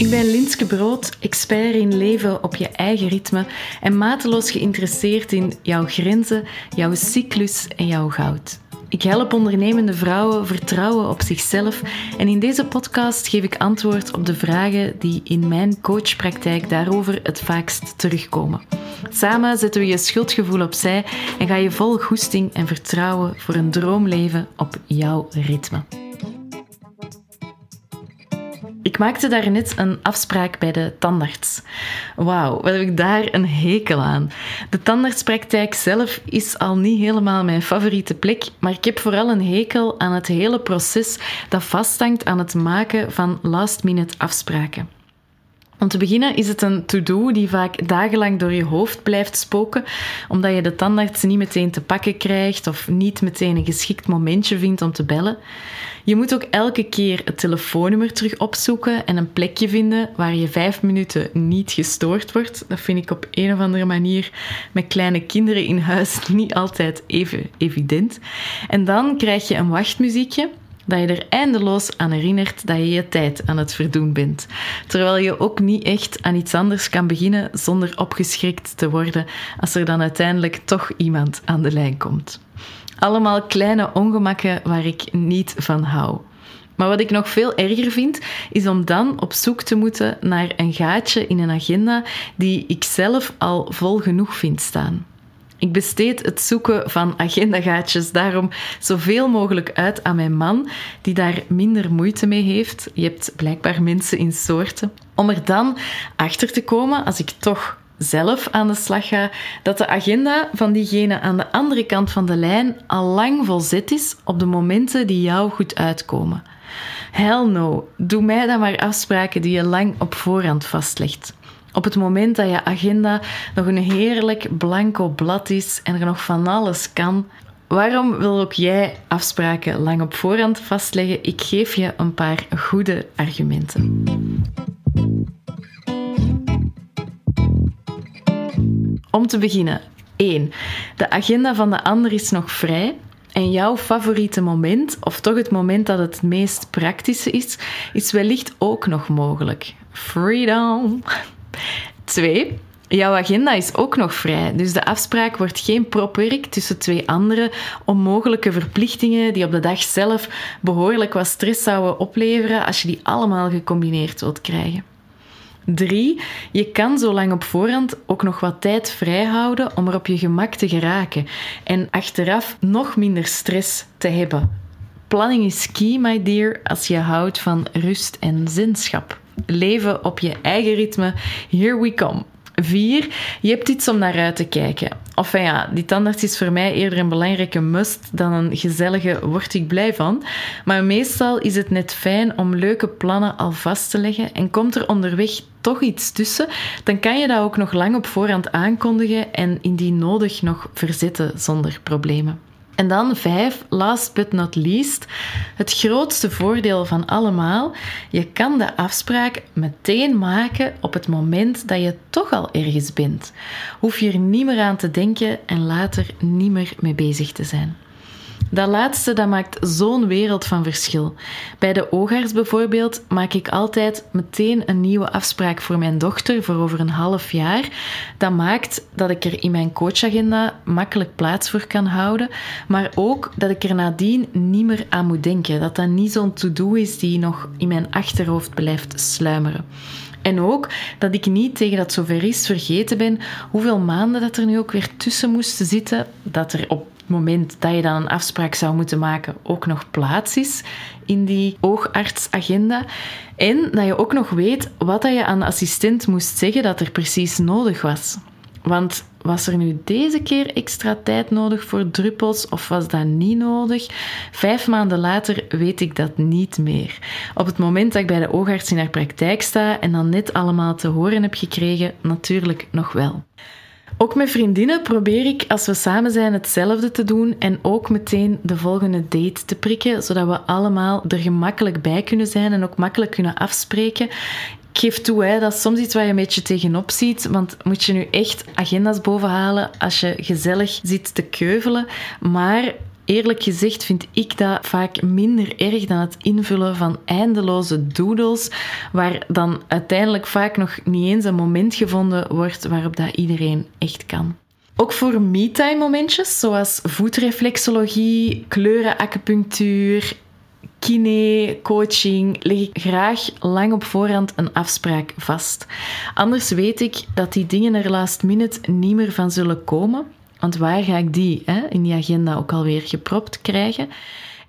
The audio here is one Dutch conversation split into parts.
Ik ben Linske Brood, expert in leven op je eigen ritme en mateloos geïnteresseerd in jouw grenzen, jouw cyclus en jouw goud. Ik help ondernemende vrouwen vertrouwen op zichzelf en in deze podcast geef ik antwoord op de vragen die in mijn coachpraktijk daarover het vaakst terugkomen. Samen zetten we je schuldgevoel opzij en ga je vol goesting en vertrouwen voor een droomleven op jouw ritme. Ik maakte daarnet een afspraak bij de tandarts. Wauw, wat heb ik daar een hekel aan. De tandartspraktijk zelf is al niet helemaal mijn favoriete plek, maar ik heb vooral een hekel aan het hele proces dat vasthangt aan het maken van last-minute afspraken. Om te beginnen is het een to-do die vaak dagenlang door je hoofd blijft spoken, omdat je de tandarts niet meteen te pakken krijgt of niet meteen een geschikt momentje vindt om te bellen. Je moet ook elke keer het telefoonnummer terug opzoeken en een plekje vinden waar je vijf minuten niet gestoord wordt. Dat vind ik op een of andere manier met kleine kinderen in huis niet altijd even evident. En dan krijg je een wachtmuziekje dat je er eindeloos aan herinnert dat je je tijd aan het verdoen bent. Terwijl je ook niet echt aan iets anders kan beginnen zonder opgeschrikt te worden als er dan uiteindelijk toch iemand aan de lijn komt. Allemaal kleine ongemakken waar ik niet van hou. Maar wat ik nog veel erger vind, is om dan op zoek te moeten naar een gaatje in een agenda die ik zelf al vol genoeg vind staan. Ik besteed het zoeken van agendagaatjes daarom zoveel mogelijk uit aan mijn man, die daar minder moeite mee heeft. Je hebt blijkbaar mensen in soorten. Om er dan achter te komen, als ik toch zelf aan de slag ga, dat de agenda van diegene aan de andere kant van de lijn al lang volzet is op de momenten die jou goed uitkomen. Hell no, doe mij dan maar afspraken die je lang op voorhand vastlegt. Op het moment dat je agenda nog een heerlijk blanco blad is en er nog van alles kan, waarom wil ook jij afspraken lang op voorhand vastleggen? Ik geef je een paar goede argumenten. Om te beginnen, 1. De agenda van de ander is nog vrij. En jouw favoriete moment, of toch het moment dat het meest praktische is, is wellicht ook nog mogelijk. Freedom! 2. Jouw agenda is ook nog vrij, dus de afspraak wordt geen propwerk tussen twee andere onmogelijke verplichtingen die op de dag zelf behoorlijk wat stress zouden opleveren als je die allemaal gecombineerd wilt krijgen. 3. Je kan zo lang op voorhand ook nog wat tijd vrijhouden om er op je gemak te geraken en achteraf nog minder stress te hebben. Planning is key, my dear, als je houdt van rust en zinschap. Leven op je eigen ritme. Here we come. 4. Je hebt iets om naar uit te kijken. Of ja, die tandarts is voor mij eerder een belangrijke must dan een gezellige word ik blij van. Maar meestal is het net fijn om leuke plannen al vast te leggen en komt er onderweg toch iets tussen, dan kan je dat ook nog lang op voorhand aankondigen en indien nodig nog verzetten zonder problemen. En dan vijf, last but not least, het grootste voordeel van allemaal. Je kan de afspraak meteen maken op het moment dat je toch al ergens bent. Hoef je er niet meer aan te denken en later niet meer mee bezig te zijn. Dat laatste dat maakt zo'n wereld van verschil. Bij de oogarts bijvoorbeeld maak ik altijd meteen een nieuwe afspraak voor mijn dochter voor over een half jaar. Dat maakt dat ik er in mijn coachagenda makkelijk plaats voor kan houden, maar ook dat ik er nadien niet meer aan moet denken. Dat dat niet zo'n to-do is die nog in mijn achterhoofd blijft sluimeren. En ook dat ik niet tegen dat zover is vergeten ben hoeveel maanden dat er nu ook weer tussen moesten zitten, dat er op moment dat je dan een afspraak zou moeten maken ook nog plaats is in die oogartsagenda. En dat je ook nog weet wat dat je aan de assistent moest zeggen dat er precies nodig was. Want was er nu deze keer extra tijd nodig voor druppels of was dat niet nodig? Vijf maanden later weet ik dat niet meer. Op het moment dat ik bij de oogarts in haar praktijk sta en dan net allemaal te horen heb gekregen, natuurlijk nog wel. Ook met vriendinnen probeer ik als we samen zijn hetzelfde te doen en ook meteen de volgende date te prikken, zodat we allemaal er gemakkelijk bij kunnen zijn en ook makkelijk kunnen afspreken. Ik geef toe, hè, dat is soms iets waar je een beetje tegenop ziet. Want moet je nu echt agenda's bovenhalen als je gezellig zit te keuvelen. Maar Eerlijk gezegd vind ik dat vaak minder erg dan het invullen van eindeloze doodles, waar dan uiteindelijk vaak nog niet eens een moment gevonden wordt waarop dat iedereen echt kan. Ook voor me-time momentjes, zoals voetreflexologie, kleurenacupunctuur, kine, coaching, leg ik graag lang op voorhand een afspraak vast. Anders weet ik dat die dingen er last minute niet meer van zullen komen. Want waar ga ik die hè, in die agenda ook alweer gepropt krijgen?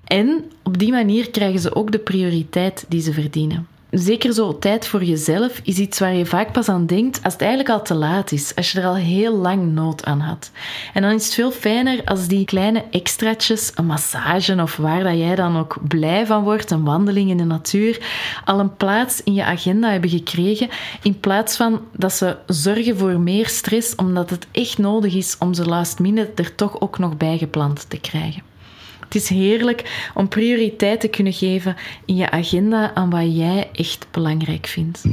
En op die manier krijgen ze ook de prioriteit die ze verdienen zeker zo tijd voor jezelf is iets waar je vaak pas aan denkt als het eigenlijk al te laat is, als je er al heel lang nood aan had. En dan is het veel fijner als die kleine extraatjes, een massage of waar dat jij dan ook blij van wordt, een wandeling in de natuur, al een plaats in je agenda hebben gekregen, in plaats van dat ze zorgen voor meer stress, omdat het echt nodig is om ze last minute er toch ook nog bijgepland te krijgen. Het is heerlijk om prioriteit te kunnen geven in je agenda aan wat jij echt belangrijk vindt.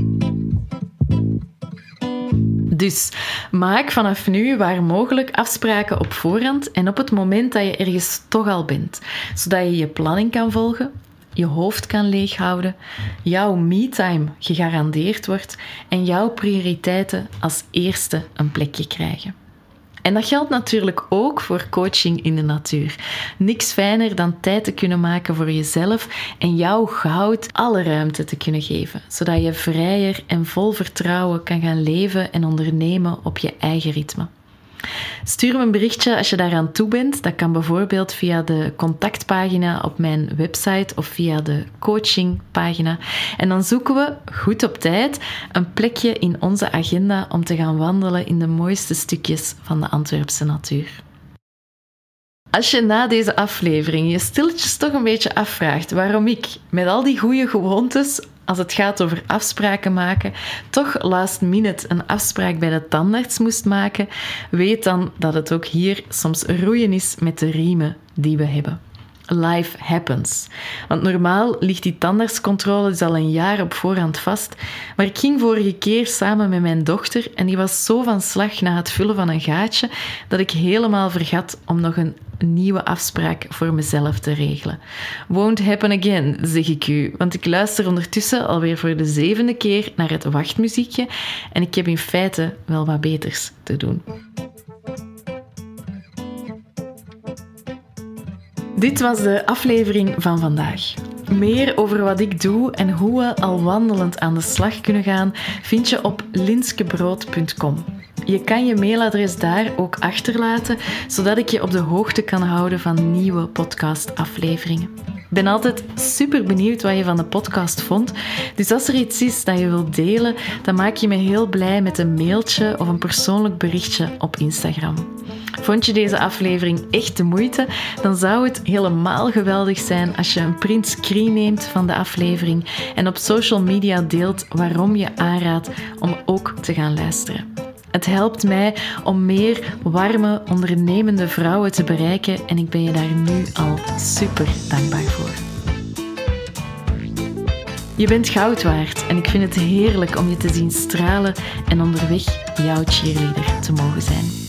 Dus maak vanaf nu waar mogelijk afspraken op voorhand en op het moment dat je ergens toch al bent, zodat je je planning kan volgen, je hoofd kan leeghouden, jouw me-time gegarandeerd wordt en jouw prioriteiten als eerste een plekje krijgen. En dat geldt natuurlijk ook voor coaching in de natuur. Niks fijner dan tijd te kunnen maken voor jezelf en jouw goud alle ruimte te kunnen geven, zodat je vrijer en vol vertrouwen kan gaan leven en ondernemen op je eigen ritme. Stuur me een berichtje als je daaraan toe bent. Dat kan bijvoorbeeld via de contactpagina op mijn website of via de coachingpagina. En dan zoeken we goed op tijd een plekje in onze agenda om te gaan wandelen in de mooiste stukjes van de Antwerpse natuur. Als je na deze aflevering je stilletjes toch een beetje afvraagt waarom ik met al die goede gewoontes als het gaat over afspraken maken, toch last minute een afspraak bij de tandarts moest maken, weet dan dat het ook hier soms roeien is met de riemen die we hebben. Life happens. Want normaal ligt die tandartscontrole dus al een jaar op voorhand vast. Maar ik ging vorige keer samen met mijn dochter en die was zo van slag na het vullen van een gaatje dat ik helemaal vergat om nog een nieuwe afspraak voor mezelf te regelen. Won't happen again, zeg ik u, want ik luister ondertussen alweer voor de zevende keer naar het wachtmuziekje en ik heb in feite wel wat beters te doen. Dit was de aflevering van vandaag. Meer over wat ik doe en hoe we al wandelend aan de slag kunnen gaan, vind je op linskebrood.com. Je kan je mailadres daar ook achterlaten, zodat ik je op de hoogte kan houden van nieuwe podcastafleveringen. Ik ben altijd super benieuwd wat je van de podcast vond. Dus als er iets is dat je wilt delen, dan maak je me heel blij met een mailtje of een persoonlijk berichtje op Instagram. Vond je deze aflevering echt de moeite? Dan zou het helemaal geweldig zijn als je een print screen neemt van de aflevering en op social media deelt waarom je aanraadt om ook te gaan luisteren. Het helpt mij om meer warme, ondernemende vrouwen te bereiken en ik ben je daar nu al super dankbaar voor. Je bent goud waard en ik vind het heerlijk om je te zien stralen en onderweg jouw cheerleader te mogen zijn.